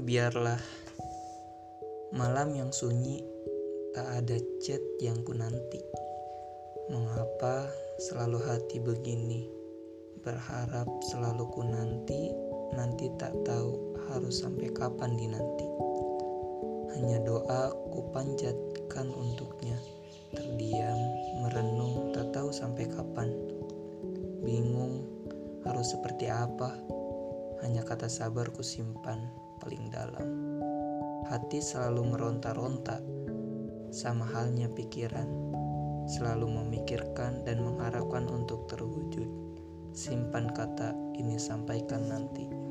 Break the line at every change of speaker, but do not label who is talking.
Biarlah malam yang sunyi tak ada chat yang ku nanti. Mengapa selalu hati begini? Berharap selalu ku nanti, nanti tak tahu harus sampai kapan dinanti. Hanya doa ku panjatkan untuknya. Terdiam, merenung, tak tahu sampai kapan. Bingung harus seperti apa. Hanya kata sabar ku simpan paling dalam. Hati selalu meronta-ronta, sama halnya pikiran, selalu memikirkan dan mengharapkan untuk terwujud. Simpan kata ini sampaikan nanti.